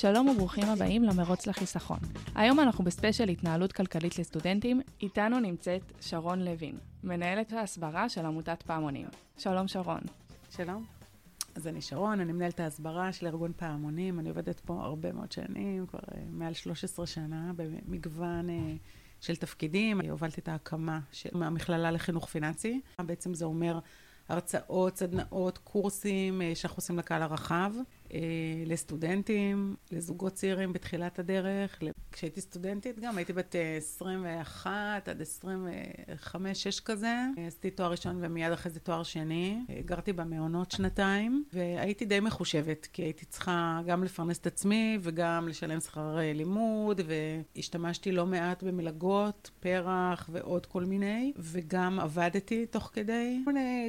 שלום וברוכים הבאים למרוץ לחיסכון. היום אנחנו בספיישל התנהלות כלכלית לסטודנטים, איתנו נמצאת שרון לוין, מנהלת ההסברה של עמותת פעמונים. שלום שרון. שלום. אז אני שרון, אני מנהלת ההסברה של ארגון פעמונים, אני עובדת פה הרבה מאוד שנים, כבר uh, מעל 13 שנה, במגוון uh, של תפקידים. הובלתי את ההקמה של המכללה לחינוך פיננסי. בעצם זה אומר הרצאות, סדנאות, קורסים uh, שאנחנו עושים לקהל הרחב. אה, לסטודנטים, לזוגות צעירים בתחילת הדרך. כשהייתי סטודנטית גם, הייתי בת 21 אה, עד 25-6 כזה. עשיתי תואר ראשון ומיד אחרי זה תואר שני. גרתי במעונות שנתיים, והייתי די מחושבת, כי הייתי צריכה גם לפרנס את עצמי וגם לשלם שכר אה, לימוד, והשתמשתי לא מעט במלגות, פרח ועוד כל מיני, וגם עבדתי תוך כדי.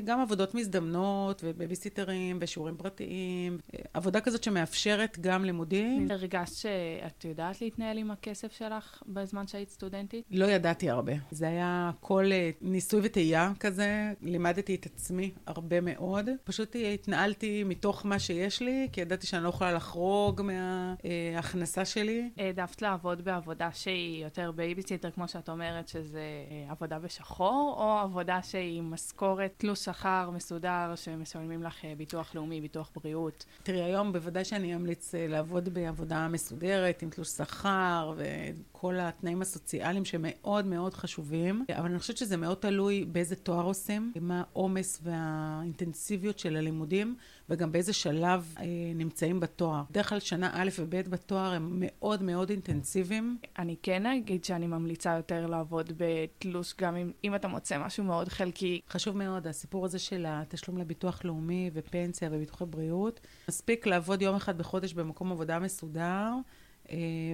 גם עבודות מזדמנות ובייביסיטרים ושיעורים פרטיים. עבודה כזאת שמאפשרת גם לימודים. הרגשת שאת יודעת להתנהל עם הכסף שלך בזמן שהיית סטודנטית? לא ידעתי הרבה. זה היה כל אה, ניסוי וטעייה כזה. לימדתי את עצמי הרבה מאוד. פשוט התנהלתי מתוך מה שיש לי, כי ידעתי שאני לא יכולה לחרוג מההכנסה שלי. העדפת לעבוד בעבודה שהיא יותר בייביסיטר, כמו שאת אומרת, שזה אה, עבודה בשחור, או עבודה שהיא משכורת, תלוש שכר מסודר, שמשלמים לך אה, ביטוח לאומי, ביטוח בריאות? תראי, היום בוודאי שאני אמליץ אה, לעבוד בעבודה מסודרת, עם תלוש שכר וכל התנאים הסוציאליים שמאוד מאוד חשובים, אבל אני חושבת שזה מאוד תלוי באיזה תואר עושים, מה העומס והאינטנסיביות של הלימודים, וגם באיזה שלב אה, נמצאים בתואר. בדרך כלל שנה א' וב' בתואר הם מאוד מאוד אינטנסיביים. אני כן אגיד שאני ממליצה יותר לעבוד בתלוש, גם אם, אם אתה מוצא משהו מאוד חלקי. חשוב מאוד, הסיפור הזה של התשלום לביטוח לאומי ופנסיה וביטוחי בריאות. מספיק לעבוד יום אחד בחודש במקום עבודה מסודר,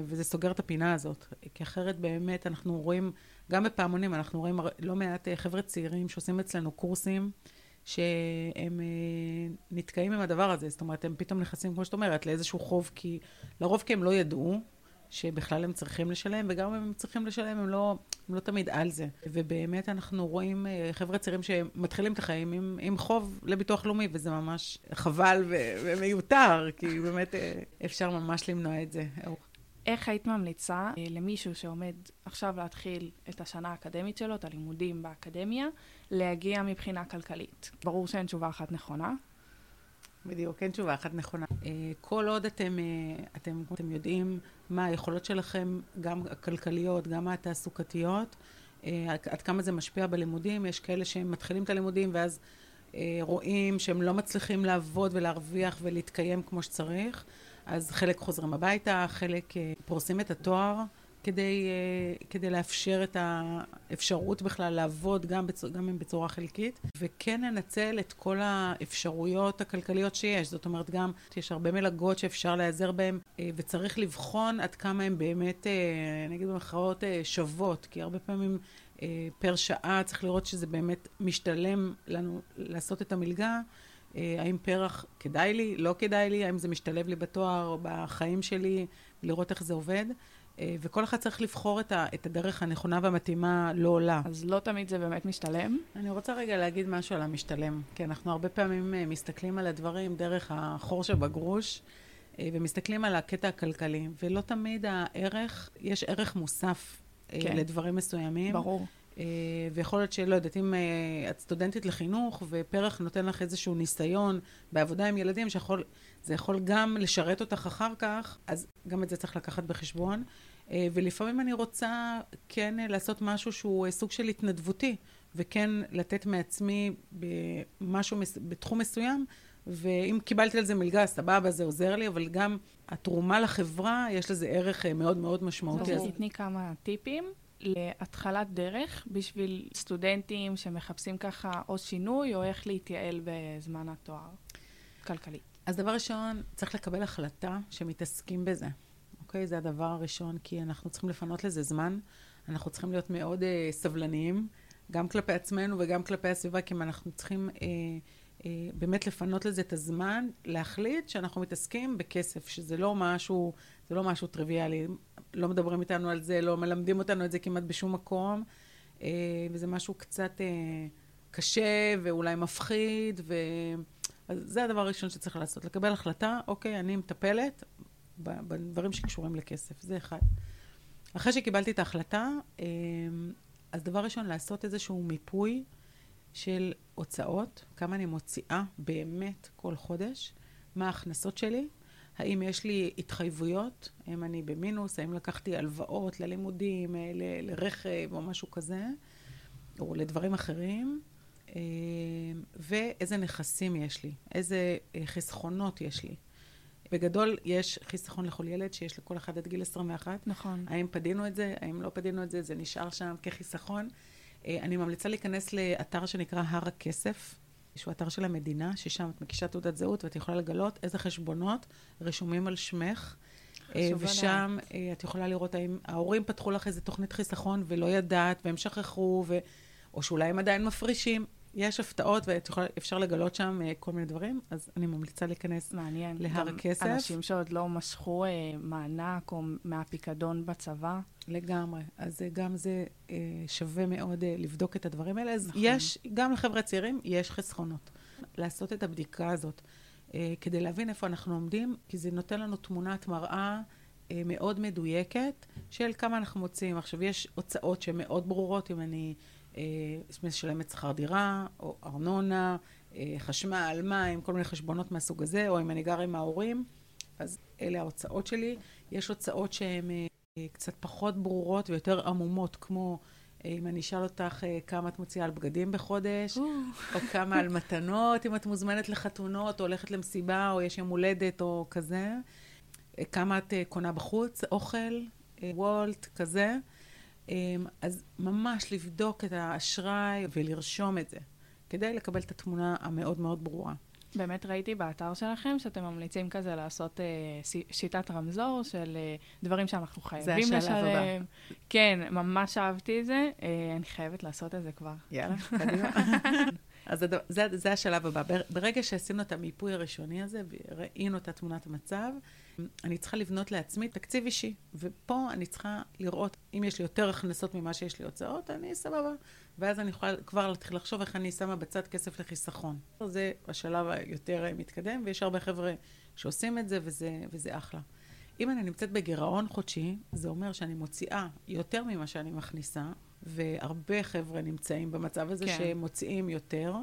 וזה סוגר את הפינה הזאת. כי אחרת באמת אנחנו רואים, גם בפעמונים, אנחנו רואים לא מעט אה, חבר'ה צעירים שעושים אצלנו קורסים. שהם אה, נתקעים עם הדבר הזה, זאת אומרת, הם פתאום נכנסים, כמו שאת אומרת, לאיזשהו חוב, כי לרוב כי הם לא ידעו שבכלל הם צריכים לשלם, וגם אם הם צריכים לשלם, הם לא, הם לא תמיד על זה. ובאמת אנחנו רואים אה, חבר'ה צעירים שמתחילים את החיים עם, עם חוב לביטוח לאומי, וזה ממש חבל ו- ומיותר, כי באמת אה, אפשר ממש למנוע את זה. איך היית ממליצה אה, למישהו שעומד עכשיו להתחיל את השנה האקדמית שלו, את הלימודים באקדמיה, להגיע מבחינה כלכלית? ברור שאין תשובה אחת נכונה. בדיוק, אין תשובה אחת נכונה. אה, כל עוד אתם, אה, אתם, אתם יודעים מה היכולות שלכם, גם הכלכליות, גם התעסוקתיות, עד כמה זה משפיע בלימודים, יש כאלה שהם מתחילים את הלימודים ואז רואים שהם לא מצליחים לעבוד ולהרוויח ולהתקיים כמו שצריך. אז חלק חוזרים הביתה, חלק אה, פורסים את התואר כדי, אה, כדי לאפשר את האפשרות בכלל לעבוד גם, בצור, גם אם בצורה חלקית, וכן לנצל את כל האפשרויות הכלכליות שיש. זאת אומרת, גם יש הרבה מלגות שאפשר להיעזר בהן, אה, וצריך לבחון עד כמה הן באמת, נגיד במחאות, שוות, כי הרבה פעמים פר שעה צריך לראות שזה באמת משתלם לנו לעשות את המלגה. אה, האם פרח כדאי לי, לא כדאי לי, האם זה משתלב לי בתואר או בחיים שלי, לראות איך זה עובד. אה, וכל אחד צריך לבחור את, ה, את הדרך הנכונה והמתאימה לא עולה. אז לא תמיד זה באמת משתלם? אני רוצה רגע להגיד משהו על המשתלם. כי אנחנו הרבה פעמים אה, מסתכלים על הדברים דרך החור שבגרוש, ומסתכלים על הקטע הכלכלי, ולא תמיד הערך, יש ערך מוסף כן. לדברים מסוימים. ברור. אה, ויכול להיות שלא יודעת, אם אה, את סטודנטית לחינוך ופרח נותן לך איזשהו ניסיון בעבודה עם ילדים, שיכול, זה יכול גם לשרת אותך אחר כך, אז גם את זה צריך לקחת בחשבון. אה, ולפעמים אני רוצה כן לעשות משהו שהוא סוג של התנדבותי, וכן לתת מעצמי במשהו, בתחום מסוים, ואם קיבלתי על זה מלגה, סבבה, זה עוזר לי, אבל גם התרומה לחברה, יש לזה ערך מאוד מאוד משמעותי. אז תתני כמה טיפים. להתחלת דרך בשביל סטודנטים שמחפשים ככה או שינוי או איך להתייעל בזמן התואר כלכלי? אז דבר ראשון, צריך לקבל החלטה שמתעסקים בזה, אוקיי? זה הדבר הראשון, כי אנחנו צריכים לפנות לזה זמן. אנחנו צריכים להיות מאוד uh, סבלניים, גם כלפי עצמנו וגם כלפי הסביבה, כי אנחנו צריכים uh, uh, באמת לפנות לזה את הזמן, להחליט שאנחנו מתעסקים בכסף, שזה לא משהו, זה לא משהו טריוויאלי. לא מדברים איתנו על זה, לא מלמדים אותנו את זה כמעט בשום מקום, אה, וזה משהו קצת אה, קשה ואולי מפחיד, ו... אז זה הדבר הראשון שצריך לעשות, לקבל החלטה, אוקיי, אני מטפלת בדברים שקשורים לכסף, זה אחד. אחרי שקיבלתי את ההחלטה, אמ, אז דבר ראשון, לעשות איזשהו מיפוי של הוצאות, כמה אני מוציאה באמת כל חודש, מה ההכנסות שלי, האם יש לי התחייבויות, האם אני במינוס, האם לקחתי הלוואות ללימודים, אה, ל- לרכב או משהו כזה, או לדברים אחרים, אמ, ואיזה נכסים יש לי, איזה אה, חסכונות יש לי. בגדול, יש חיסכון לכל ילד שיש לכל אחד עד גיל 21. נכון. האם פדינו את זה, האם לא פדינו את זה, זה נשאר שם כחיסכון. אה, אני ממליצה להיכנס לאתר שנקרא הר הכסף, שהוא אתר של המדינה, ששם את מקישה תעודת זהות ואת יכולה לגלות איזה חשבונות רשומים על שמך. אה, ושם אה, את יכולה לראות האם ההורים פתחו לך איזה תוכנית חיסכון ולא ידעת, והם שכחו, ו... או שאולי הם עדיין מפרישים. יש הפתעות ואפשר לגלות שם uh, כל מיני דברים, אז אני ממליצה להיכנס מעניין. להר גם הכסף. אנשים שעוד לא משכו אה, מענק או מהפיקדון בצבא. לגמרי. אז uh, גם זה uh, שווה מאוד uh, לבדוק את הדברים האלה. אז נכון. יש, גם לחבר'ה צעירים, יש חסכונות. לעשות את הבדיקה הזאת, uh, כדי להבין איפה אנחנו עומדים, כי זה נותן לנו תמונת מראה uh, מאוד מדויקת של כמה אנחנו מוצאים. עכשיו, יש הוצאות שהן מאוד ברורות, אם אני... משלמת שכר דירה, או ארנונה, אה, חשמל, מים, כל מיני חשבונות מהסוג הזה, או אם אני גר עם ההורים, אז אלה ההוצאות שלי. יש הוצאות שהן אה, קצת פחות ברורות ויותר עמומות, כמו אה, אם אני אשאל אותך כמה את מוציאה על בגדים בחודש, או כמה על מתנות, אם את מוזמנת לחתונות, או הולכת למסיבה, או יש יום הולדת, או כזה. כמה את קונה בחוץ, אוכל, וולט, כזה. אמ, אז ממש לבדוק את האשראי ולרשום את זה, כדי לקבל את התמונה המאוד מאוד ברורה. באמת ראיתי באתר שלכם שאתם ממליצים כזה לעשות אה, שיטת רמזור של אה, דברים שאנחנו חייבים לשלם. זה השלב הבא. כן, ממש אהבתי את זה. אה, אני חייבת לעשות את זה כבר. יאללה, קדימה. אז זה, זה, זה השלב הבא. ברגע שעשינו את המיפוי הראשוני הזה וראינו את תמונת המצב, אני צריכה לבנות לעצמי תקציב אישי. ופה אני צריכה לראות, אם יש לי יותר הכנסות ממה שיש לי הוצאות, אני סבבה. ואז אני יכולה כבר להתחיל לחשוב איך אני שמה בצד כסף לחיסכון. זה השלב היותר מתקדם, ויש הרבה חבר'ה שעושים את זה, וזה, וזה אחלה. אם אני נמצאת בגירעון חודשי, זה אומר שאני מוציאה יותר ממה שאני מכניסה, והרבה חבר'ה נמצאים במצב הזה כן. שהם מוציאים יותר.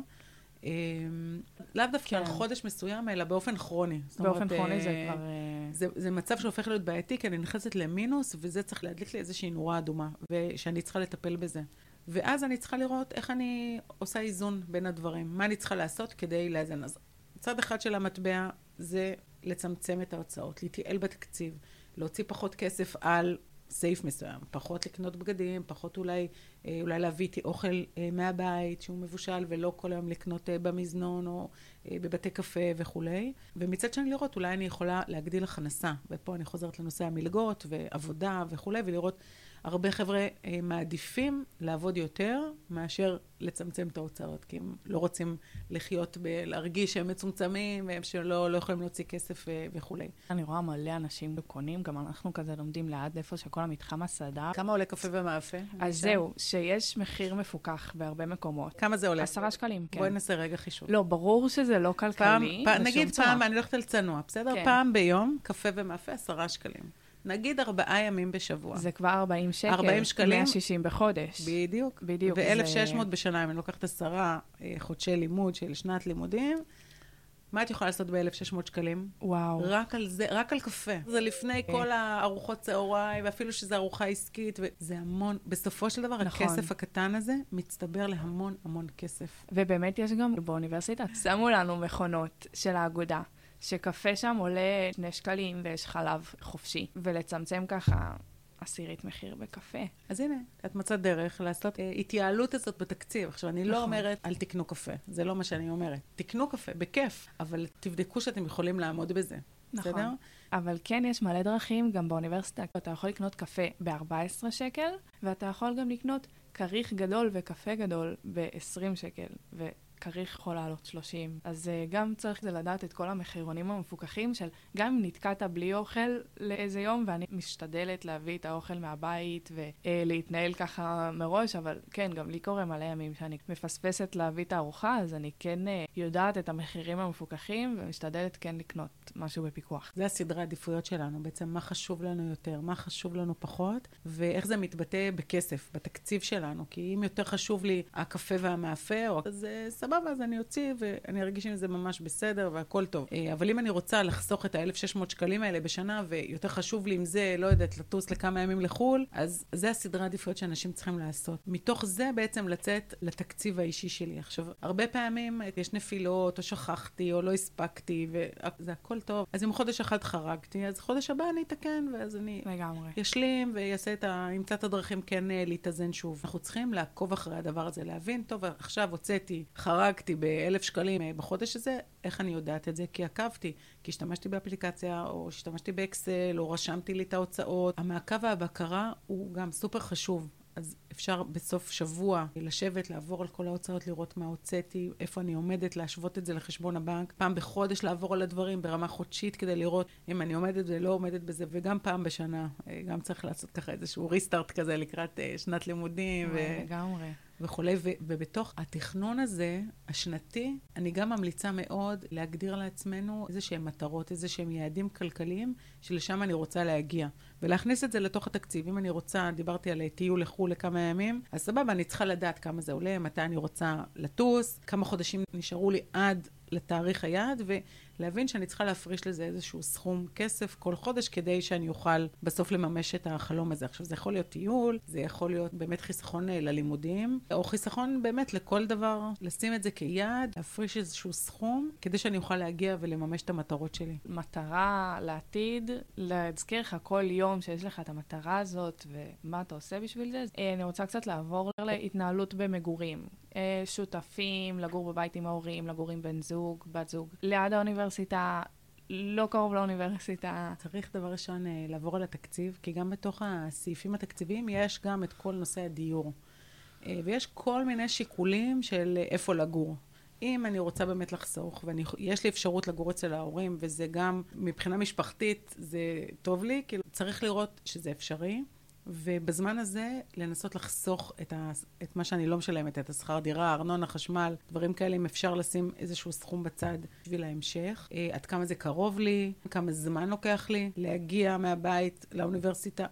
אמ, לאו דווקא כן. על חודש מסוים, אלא באופן כרוני. באופן כרוני זה אה, כבר... זה, זה מצב שהופך להיות בעייתי, כי אני נכנסת למינוס, וזה צריך להדליק לי איזושהי נורה אדומה, ושאני צריכה לטפל בזה. ואז אני צריכה לראות איך אני עושה איזון בין הדברים. מה אני צריכה לעשות כדי לאזן. אז צד אחד של המטבע זה לצמצם את ההוצאות, להתייעל בתקציב, להוציא פחות כסף על סעיף מסוים, פחות לקנות בגדים, פחות אולי, אה, אולי להביא איתי אוכל אה, מהבית שהוא מבושל ולא כל היום לקנות אה, במזנון או בבתי קפה וכולי. ומצד שני לראות, אולי אני יכולה להגדיל הכנסה. ופה אני חוזרת לנושא המלגות ועבודה וכולי, ולראות הרבה חבר'ה אה, מעדיפים לעבוד יותר מאשר לצמצם את ההוצאות, כי הם לא רוצים לחיות, ב- להרגיש שהם מצומצמים, והם שלא לא יכולים להוציא כסף אה, וכולי. אני רואה מלא אנשים קונים, גם אנחנו כזה לומדים ליד איפה שכל המתחם הסעדה. כמה עולה קפה ומאפה? אז זהו, שיש מחיר מפוקח בהרבה מקומות. כמה זה עולה? עשרה שקלים, כן. בואי נעשה רגע חישוב. לא, ברור שזה לא כלכלי. פעם, פעם, נגיד פעם, אני הולכת על צנוע, בסדר? כן. פעם ביום, קפה ומאפה, עשרה שקלים. נגיד ארבעה ימים בשבוע. זה כבר 40 שקל. 40 שקלים. 160 בחודש. בדיוק. בדיוק. ו-1,600 זה... בשנה, אם אני לוקחת עשרה אה, חודשי לימוד של שנת לימודים, מה את יכולה לעשות ב-1,600 שקלים? וואו. רק על זה, רק על קפה. זה לפני okay. כל הארוחות צהריים, ואפילו שזו ארוחה עסקית, וזה המון, בסופו של דבר, נכון. הכסף הקטן הזה מצטבר להמון המון כסף. ובאמת יש גם באוניברסיטה, שמו לנו מכונות של האגודה. שקפה שם עולה שני שקלים ויש חלב חופשי, ולצמצם ככה עשירית מחיר בקפה. אז הנה, את מצאת דרך לעשות אה, התייעלות הזאת בתקציב. עכשיו, אני לא נכון. לא אומרת, אל תקנו קפה, זה לא מה שאני אומרת. תקנו קפה, בכיף, אבל תבדקו שאתם יכולים לעמוד בזה. נכון. בסדר? אבל כן יש מלא דרכים, גם באוניברסיטה. אתה יכול לקנות קפה ב-14 שקל, ואתה יכול גם לקנות כריך גדול וקפה גדול ב-20 שקל. ו... כריך יכול לעלות 30. אז uh, גם צריך זה לדעת את כל המחירונים המפוקחים של גם אם נתקעת בלי אוכל לאיזה יום, ואני משתדלת להביא את האוכל מהבית ולהתנהל uh, ככה מראש, אבל כן, גם לי קורה מלא ימים שאני מפספסת להביא את הארוחה, אז אני כן uh, יודעת את המחירים המפוקחים ומשתדלת כן לקנות משהו בפיקוח. זה הסדרי העדיפויות שלנו, בעצם מה חשוב לנו יותר, מה חשוב לנו פחות, ואיך זה מתבטא בכסף, בתקציב שלנו. כי אם יותר חשוב לי הקפה והמאפה, אז uh, סבבה, אז אני אוציא ואני ארגיש עם זה ממש בסדר והכל טוב. Uh, אבל אם אני רוצה לחסוך את ה-1,600 שקלים האלה בשנה, ויותר חשוב לי עם זה, לא יודעת, לטוס לכמה ימים לחו"ל, אז זה הסדרי העדיפויות שאנשים צריכים לעשות. מתוך זה בעצם לצאת לתקציב האישי שלי. עכשיו, הרבה פעמים יש נפילות, או שכחתי, או לא הספקתי, וזה הכל טוב. אז אם חודש אחד חרגתי, אז חודש הבא אני אתקן, ואז אני... לגמרי. ישלים ויעשה את ה... ימצא את הדרכים כן אה, להתאזן שוב. אנחנו צריכים לעקוב אחרי הדבר הזה, להבין, טוב, עכשיו הוצאתי, חרגתי באלף שקלים אה, בחודש הזה, איך אני יודעת את זה? כי עקבתי, כי השתמשתי באפליקציה, או השתמשתי באקסל, או רשמתי לי את ההוצאות. המעקב והבקרה הוא גם סופר חשוב. אז אפשר בסוף שבוע לשבת, לעבור על כל ההוצאות, לראות מה הוצאתי, איפה אני עומדת, להשוות את זה לחשבון הבנק. פעם בחודש לעבור על הדברים ברמה חודשית כדי לראות אם אני עומדת ולא עומדת בזה, וגם פעם בשנה. אה, גם צריך לעשות ככה איזשהו ריסטארט כזה לקראת אה, שנת לימודים. לגמרי. ו... וכולי, ובתוך התכנון הזה, השנתי, אני גם ממליצה מאוד להגדיר לעצמנו איזה שהם מטרות, איזה שהם יעדים כלכליים, שלשם אני רוצה להגיע. ולהכניס את זה לתוך התקציב. אם אני רוצה, דיברתי על טיול לחו"ל לכמה ימים, אז סבבה, אני צריכה לדעת כמה זה עולה, מתי אני רוצה לטוס, כמה חודשים נשארו לי עד לתאריך היעד, ולהבין שאני צריכה להפריש לזה איזשהו סכום כסף כל חודש, כדי שאני אוכל בסוף לממש את החלום הזה. עכשיו, זה יכול להיות טיול, זה יכול להיות באמת חיסכון אה, ללימודים, או חיסכון באמת לכל דבר, לשים את זה כיעד, להפריש איזשהו סכום, כדי שאני אוכל להגיע ולממש את המטרות שלי. מטרה לעתיד, להזכיר לך כל יום שיש לך את המטרה הזאת, ומה אתה עושה בשביל זה. אה, אני רוצה קצת לעבור להתנהלות במגורים. אה, שותפים, לגור בבית עם ההורים, לגור עם בן זוג, בת זוג, ליד האוניברסיטה. לא קרוב לאוניברסיטה. צריך דבר ראשון אה, לעבור על התקציב, כי גם בתוך הסעיפים התקציביים יש גם את כל נושא הדיור. אה, ויש כל מיני שיקולים של איפה לגור. אם אני רוצה באמת לחסוך, ויש לי אפשרות לגור אצל ההורים, וזה גם מבחינה משפחתית, זה טוב לי, כאילו צריך לראות שזה אפשרי. ובזמן הזה לנסות לחסוך את, ה, את מה שאני לא משלמת, את השכר דירה, ארנונה, חשמל, דברים כאלה, אם אפשר לשים איזשהו סכום בצד בשביל ההמשך. אה, עד כמה זה קרוב לי, כמה זמן לוקח לי להגיע מהבית לאוניברסיטה.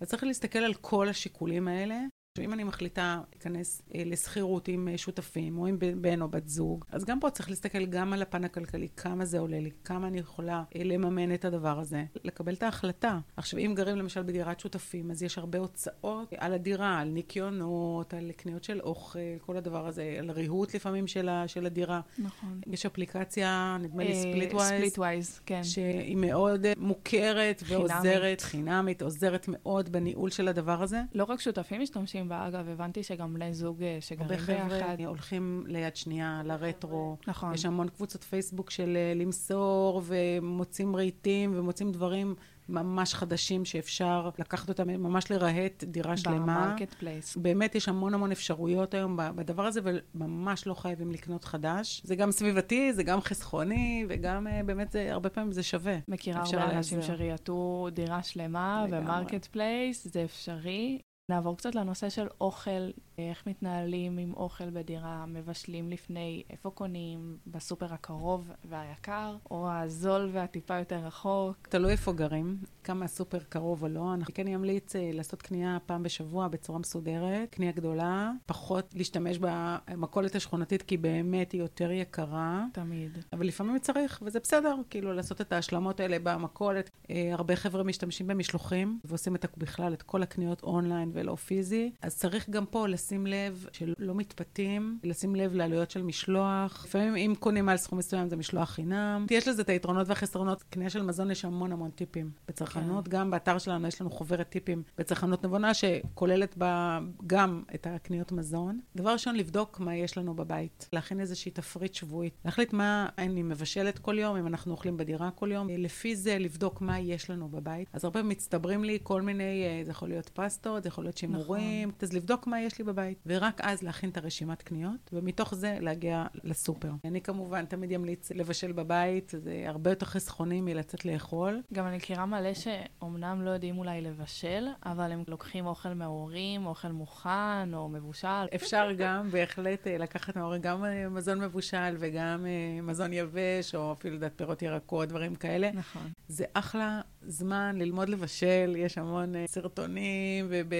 אז צריך להסתכל על כל השיקולים האלה, אם אני מחליטה להיכנס אה, לשכירות עם אה, שותפים או עם בן או בת זוג, אז גם פה צריך להסתכל גם על הפן הכלכלי, כמה זה עולה לי, כמה אני יכולה אה, לממן את הדבר הזה, לקבל את ההחלטה. עכשיו, אם גרים למשל בדירת שותפים, אז יש הרבה הוצאות על הדירה, על ניקיונות, על קניות של אוכל, כל הדבר הזה, על ריהוט לפעמים של, ה, של הדירה. נכון. יש אפליקציה, נדמה לי Splitwise. Splitwise, כן. שהיא מאוד מוכרת ועוזרת, חינמית, עוזרת מאוד בניהול של הדבר הזה. לא רק שותפים משתמשים בה, אגב, הבנתי שגם בני זוג אה, שגרים ביחד. הרבה חבר'ה הולכים ליד שנייה, לרטרו. נכון. יש המון קבוצות פייסבוק של אה, למסור, ומוצאים רהיטים, ומוצאים דברים ממש חדשים שאפשר לקחת אותם, ממש לרהט דירה שלמה. ב Marketplace. באמת יש המון המון אפשרויות היום בדבר הזה, וממש לא חייבים לקנות חדש. זה גם סביבתי, זה גם חסכוני, וגם אה, באמת זה, הרבה פעמים זה שווה. מכירה הרבה אנשים שריהטו דירה שלמה ב Marketplace, זה אפשרי. נעבור קצת לנושא של אוכל, איך מתנהלים עם אוכל בדירה, מבשלים לפני, איפה קונים, בסופר הקרוב והיקר, או הזול והטיפה יותר רחוק. תלוי איפה גרים, כמה הסופר קרוב או לא. אני כן אמליץ אה, לעשות קנייה פעם בשבוע בצורה מסודרת, קנייה גדולה, פחות להשתמש במכולת השכונתית, כי באמת היא יותר יקרה. תמיד. אבל לפעמים צריך, וזה בסדר, כאילו לעשות את ההשלמות האלה במכולת. אה, הרבה חבר'ה משתמשים במשלוחים, ועושים את, בכלל את כל הקניות אונליין ולא פיזי, אז צריך גם פה לשים לב שלא מתפתים, לשים לב לעלויות של משלוח. לפעמים אם קונים על סכום מסוים זה משלוח חינם. יש לזה את היתרונות והחסרונות. קנייה של מזון יש המון המון טיפים בצרכנות. כן. גם באתר שלנו יש לנו חוברת טיפים בצרכנות נבונה, שכוללת בה גם את הקניות מזון. דבר ראשון, לבדוק מה יש לנו בבית. להכין איזושהי תפריט שבועית. להחליט מה אני מבשלת כל יום, אם אנחנו אוכלים בדירה כל יום. לפי זה לבדוק מה יש לנו בבית. אז הרבה מצטברים לי כל מיני, אה, זה יכול להיות פסטות, זה יכול להיות שימורים, נכון. אז לבדוק מה יש לי בבית, ורק אז להכין את הרשימת קניות, ומתוך זה להגיע לסופר. אני כמובן תמיד אמליץ לבשל בבית, זה הרבה יותר חסכוני מלצאת לאכול. גם אני מכירה מלא שאומנם לא יודעים אולי לבשל, אבל הם לוקחים אוכל מההורים, אוכל מוכן או מבושל. אפשר גם בהחלט אה, לקחת מההורים גם אה, מזון מבושל וגם מזון יבש, או אפילו דעת פירות ירקות, דברים כאלה. נכון. זה אחלה זמן ללמוד לבשל, יש המון סרטונים, ובכל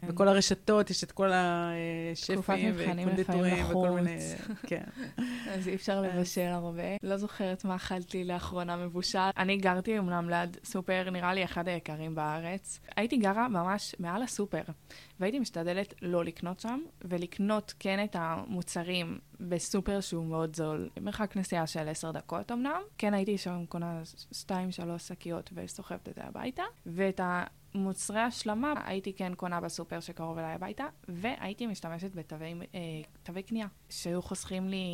כן. הרשתות יש את כל השפים וקונדיטורים וכל מיני... כן. אז אי אפשר לבשל הרבה. לא זוכרת מה אכלתי לאחרונה מבושל. אני גרתי אמנם ליד סופר, נראה לי אחד היקרים בארץ. הייתי גרה ממש מעל הסופר. והייתי משתדלת לא לקנות שם, ולקנות כן את המוצרים בסופר שהוא מאוד זול. מרחק נסיעה של עשר דקות אמנם. כן הייתי שם קונה שתיים, שלוש שקיות וסוחבת את זה הביתה. ואת המוצרי השלמה הייתי כן קונה בסופר שקרוב אליי הביתה, והייתי משתמשת בתווי אה, קנייה, שהיו חוסכים לי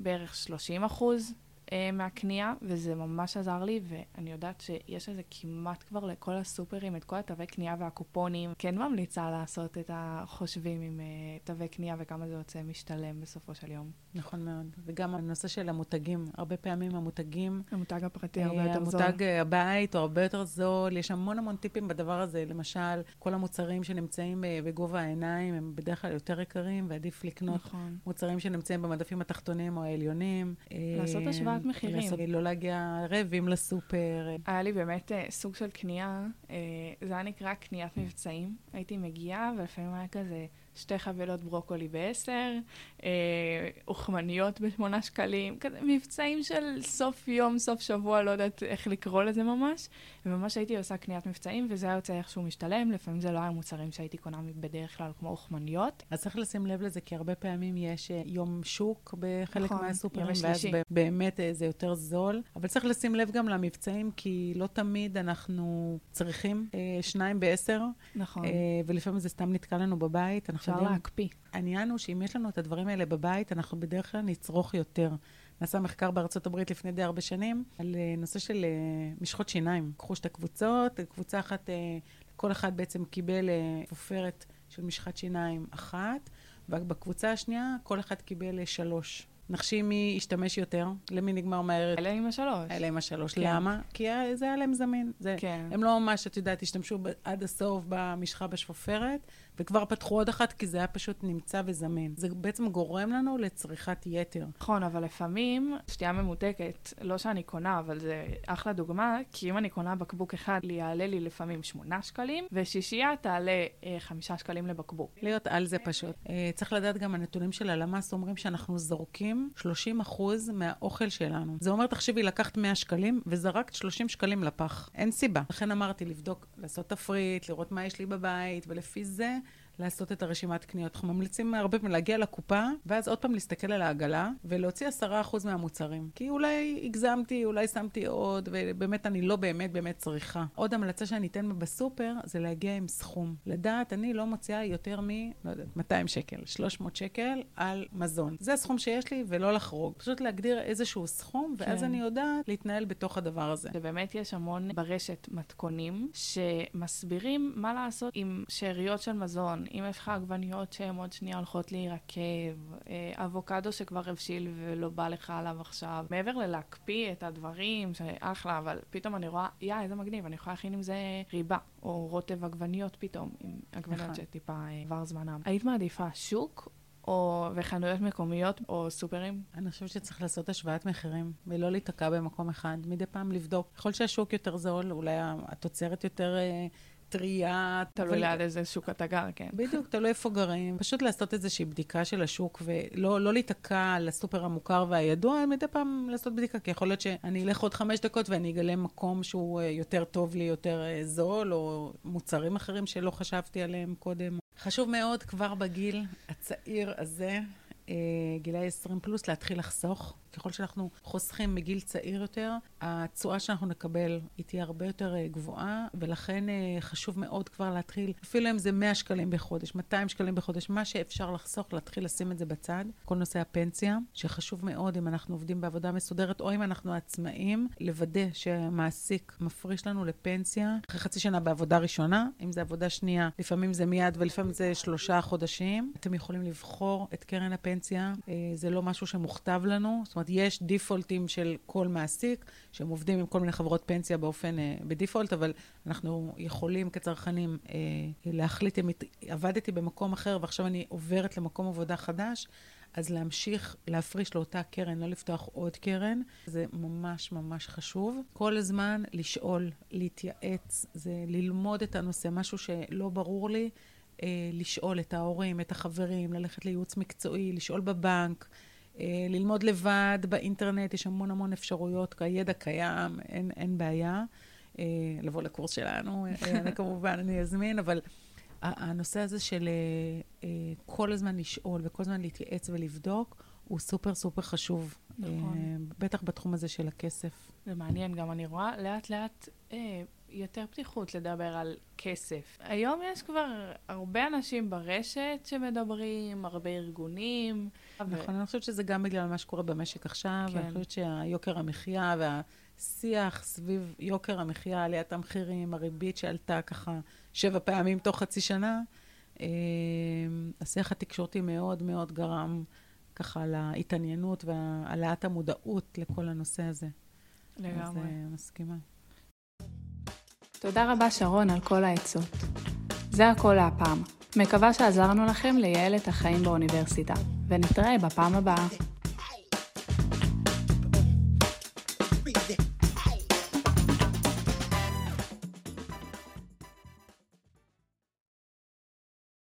בערך 30 אחוז אה, מהקנייה, וזה ממש עזר לי, ואני יודעת שיש לזה כמעט כבר לכל הסופרים, את כל התווי קנייה והקופונים. כן ממליצה לעשות את החושבים עם אה, תווי קנייה וכמה זה יוצא משתלם בסופו של יום. נכון מאוד. וגם הנושא של המותגים, הרבה פעמים המותגים... המותג הפרטי הרבה יותר זול. המותג הבית הוא הרבה יותר זול, יש המון המון טיפים בדבר הזה. למשל, כל המוצרים שנמצאים אה, בגובה העיניים הם בדרך כלל יותר יקרים, ועדיף לקנות נכון. מוצרים שנמצאים במדפים התחתונים או העליונים. לעשות השוואה העלאת מחירים. לעשות, לא להגיע רעבים לסופר. היה לי באמת סוג של קנייה, זה היה נקרא קניית מבצעים. הייתי מגיעה, ולפעמים היה כזה שתי חבילות ברוקולי בעשר, אה, אוכמניות בשמונה שקלים, כזה מבצעים של סוף יום, סוף שבוע, לא יודעת איך לקרוא לזה ממש. וממש הייתי עושה קניית מבצעים, וזה היה יוצא איכשהו משתלם, לפעמים זה לא היה מוצרים שהייתי קונה בדרך כלל, כמו אוכמניות. אז צריך לשים לב לזה, כי הרבה פעמים יש אה, יום שוק בחלק נכון, מהסופרים, ואז באמת אה, זה יותר זול. אבל צריך לשים לב גם למבצעים, כי לא תמיד אנחנו צריכים אה, שניים בעשר. נכון. אה, ולפעמים זה סתם נתקע לנו בבית. אפשר להקפיא. העניין הוא שאם יש לנו את הדברים האלה בבית, אנחנו בדרך כלל נצרוך יותר. נעשה מחקר בארצות הברית לפני די הרבה שנים על אה, נושא של אה, משחות שיניים. קחו שתי קבוצות, קבוצה אחת, אה, כל אחד בעצם קיבל עופרת של משחת שיניים אחת, ובקבוצה השנייה כל אחד קיבל שלוש. נחשי מי ישתמש יותר, למי נגמר מהר. אלה עם השלוש. אלה עם השלוש. כן. למה? כי זה היה להם זמין. זה, כן. הם לא ממש, את יודעת, השתמשו עד הסוף במשחה בשפופרת, וכבר פתחו עוד אחת, כי זה היה פשוט נמצא וזמין. זה בעצם גורם לנו לצריכת יתר. נכון, אבל לפעמים שתייה ממותקת, לא שאני קונה, אבל זה אחלה דוגמה, כי אם אני קונה בקבוק אחד, יעלה לי לפעמים שמונה שקלים, ושישייה תעלה אה, חמישה שקלים לבקבוק. להיות על זה פשוט. אה, צריך לדעת גם, הנתונים של הלמ"ס אומרים שאנחנו זורקים 30 אחוז מהאוכל שלנו. זה אומר, תחשבי, לקחת 100 שקלים וזרקת 30 שקלים לפח. אין סיבה. לכן אמרתי, לבדוק, לעשות תפריט, לראות מה יש לי בבית, ולפי זה לעשות את הרשימת קניות. אנחנו ממליצים הרבה פעמים להגיע לקופה, ואז עוד פעם להסתכל על העגלה, ולהוציא עשרה אחוז מהמוצרים. כי אולי הגזמתי, אולי שמתי עוד, ובאמת אני לא באמת באמת צריכה. עוד המלצה שאני אתן בסופר, זה להגיע עם סכום. לדעת, אני לא מוציאה יותר מ... לא יודעת, 200 שקל, 300 שקל על מזון. זה הסכום שיש לי, ולא לחרוג. פשוט להגדיר איזשהו סכום, ואז כן. אני יודעת להתנהל בתוך הדבר הזה. ובאמת יש המון ברשת מתכונים, שמסבירים מה לעשות עם שאריות של מזון, אם יש לך עגבניות שהן עוד שנייה הולכות להירקב, אה, אבוקדו שכבר הבשיל ולא בא לך עליו עכשיו, מעבר ללהקפיא את הדברים, שאחלה, אבל פתאום אני רואה, יא, איזה מגניב, אני יכולה להכין עם זה ריבה, או רוטב עגבניות פתאום, עם עגבניות נכון. שטיפה אה, עבר זמנם. היית מעדיפה שוק או וחנויות מקומיות או סופרים? אני חושבת שצריך לעשות השוואת מחירים, ולא להיתקע במקום אחד. מדי פעם לבדוק. ככל שהשוק יותר זול, אולי התוצרת יותר אה, טריה. תלוי ליד איזה שוק אתה גר, כן. בדיוק, תלוי איפה גרים. פשוט לעשות איזושהי בדיקה של השוק, ולא לא להיתקע על הסופר המוכר והידוע, מדי פעם לעשות בדיקה, כי יכול להיות שאני אלך עוד חמש דקות ואני אגלה מקום שהוא אה, יותר טוב לי, יותר אה, זול, או מוצרים אחרים שלא חשבתי עליהם קודם. חשוב מאוד כבר בגיל הצעיר הזה, אה, גילאי 20 פלוס, להתחיל לחסוך. ככל שאנחנו חוסכים מגיל צעיר יותר, התשואה שאנחנו נקבל היא תהיה הרבה יותר אה, גבוהה, ולכן אה, חשוב מאוד כבר להתחיל, אפילו אם זה 100 שקלים בחודש, 200 שקלים בחודש, מה שאפשר לחסוך, להתחיל לשים את זה בצד. כל נושא הפנסיה, שחשוב מאוד אם אנחנו עובדים בעבודה מסודרת, או אם אנחנו עצמאים, לוודא שהמעסיק מפריש לנו לפנסיה אחרי חצי שנה בעבודה ראשונה, אם זה עבודה שנייה, לפעמים זה מיד ולפעמים זה שלושה חודשים. אתם יכולים לבחור את קרן הפנסיה, אה, זה לא משהו שמוכתב לנו, זאת אומרת, יש דיפולטים של כל מעסיק, שהם עובדים עם כל מיני חברות פנסיה באופן, אה, בדיפולט, אבל אנחנו יכולים כצרכנים אה, להחליט אם עבדתי במקום אחר ועכשיו אני עוברת למקום עבודה חדש, אז להמשיך להפריש לאותה קרן, לא לפתוח עוד קרן, זה ממש ממש חשוב. כל הזמן לשאול, להתייעץ, זה ללמוד את הנושא, משהו שלא ברור לי, אה, לשאול את ההורים, את החברים, ללכת לייעוץ מקצועי, לשאול בבנק. אה, ללמוד לבד באינטרנט, יש המון המון אפשרויות, הידע קיים, אין, אין בעיה. אה, לבוא לקורס שלנו, אה, אני כמובן, אני אזמין, אבל הנושא הזה של כל הזמן לשאול וכל הזמן להתייעץ ולבדוק, הוא סופר סופר חשוב. נכון. בטח בתחום הזה של הכסף. זה מעניין, גם אני רואה לאט לאט אה, יותר פתיחות לדבר על כסף. היום יש כבר הרבה אנשים ברשת שמדברים, הרבה ארגונים. נכון, ו... אני חושבת שזה גם בגלל מה שקורה במשק עכשיו, כן. ואני חושבת שהיוקר המחיה והשיח סביב יוקר המחיה, עליית המחירים, הריבית שעלתה ככה שבע פעמים תוך חצי שנה, אה, השיח התקשורתי מאוד מאוד גרם ככה להתעניינות והעלאת המודעות לכל הנושא הזה. לגמרי. אז אה, מסכימה. תודה רבה שרון על כל העצות. זה הכל להפעם. מקווה שעזרנו לכם לייעל את החיים באוניברסיטה, ונתראה בפעם הבאה.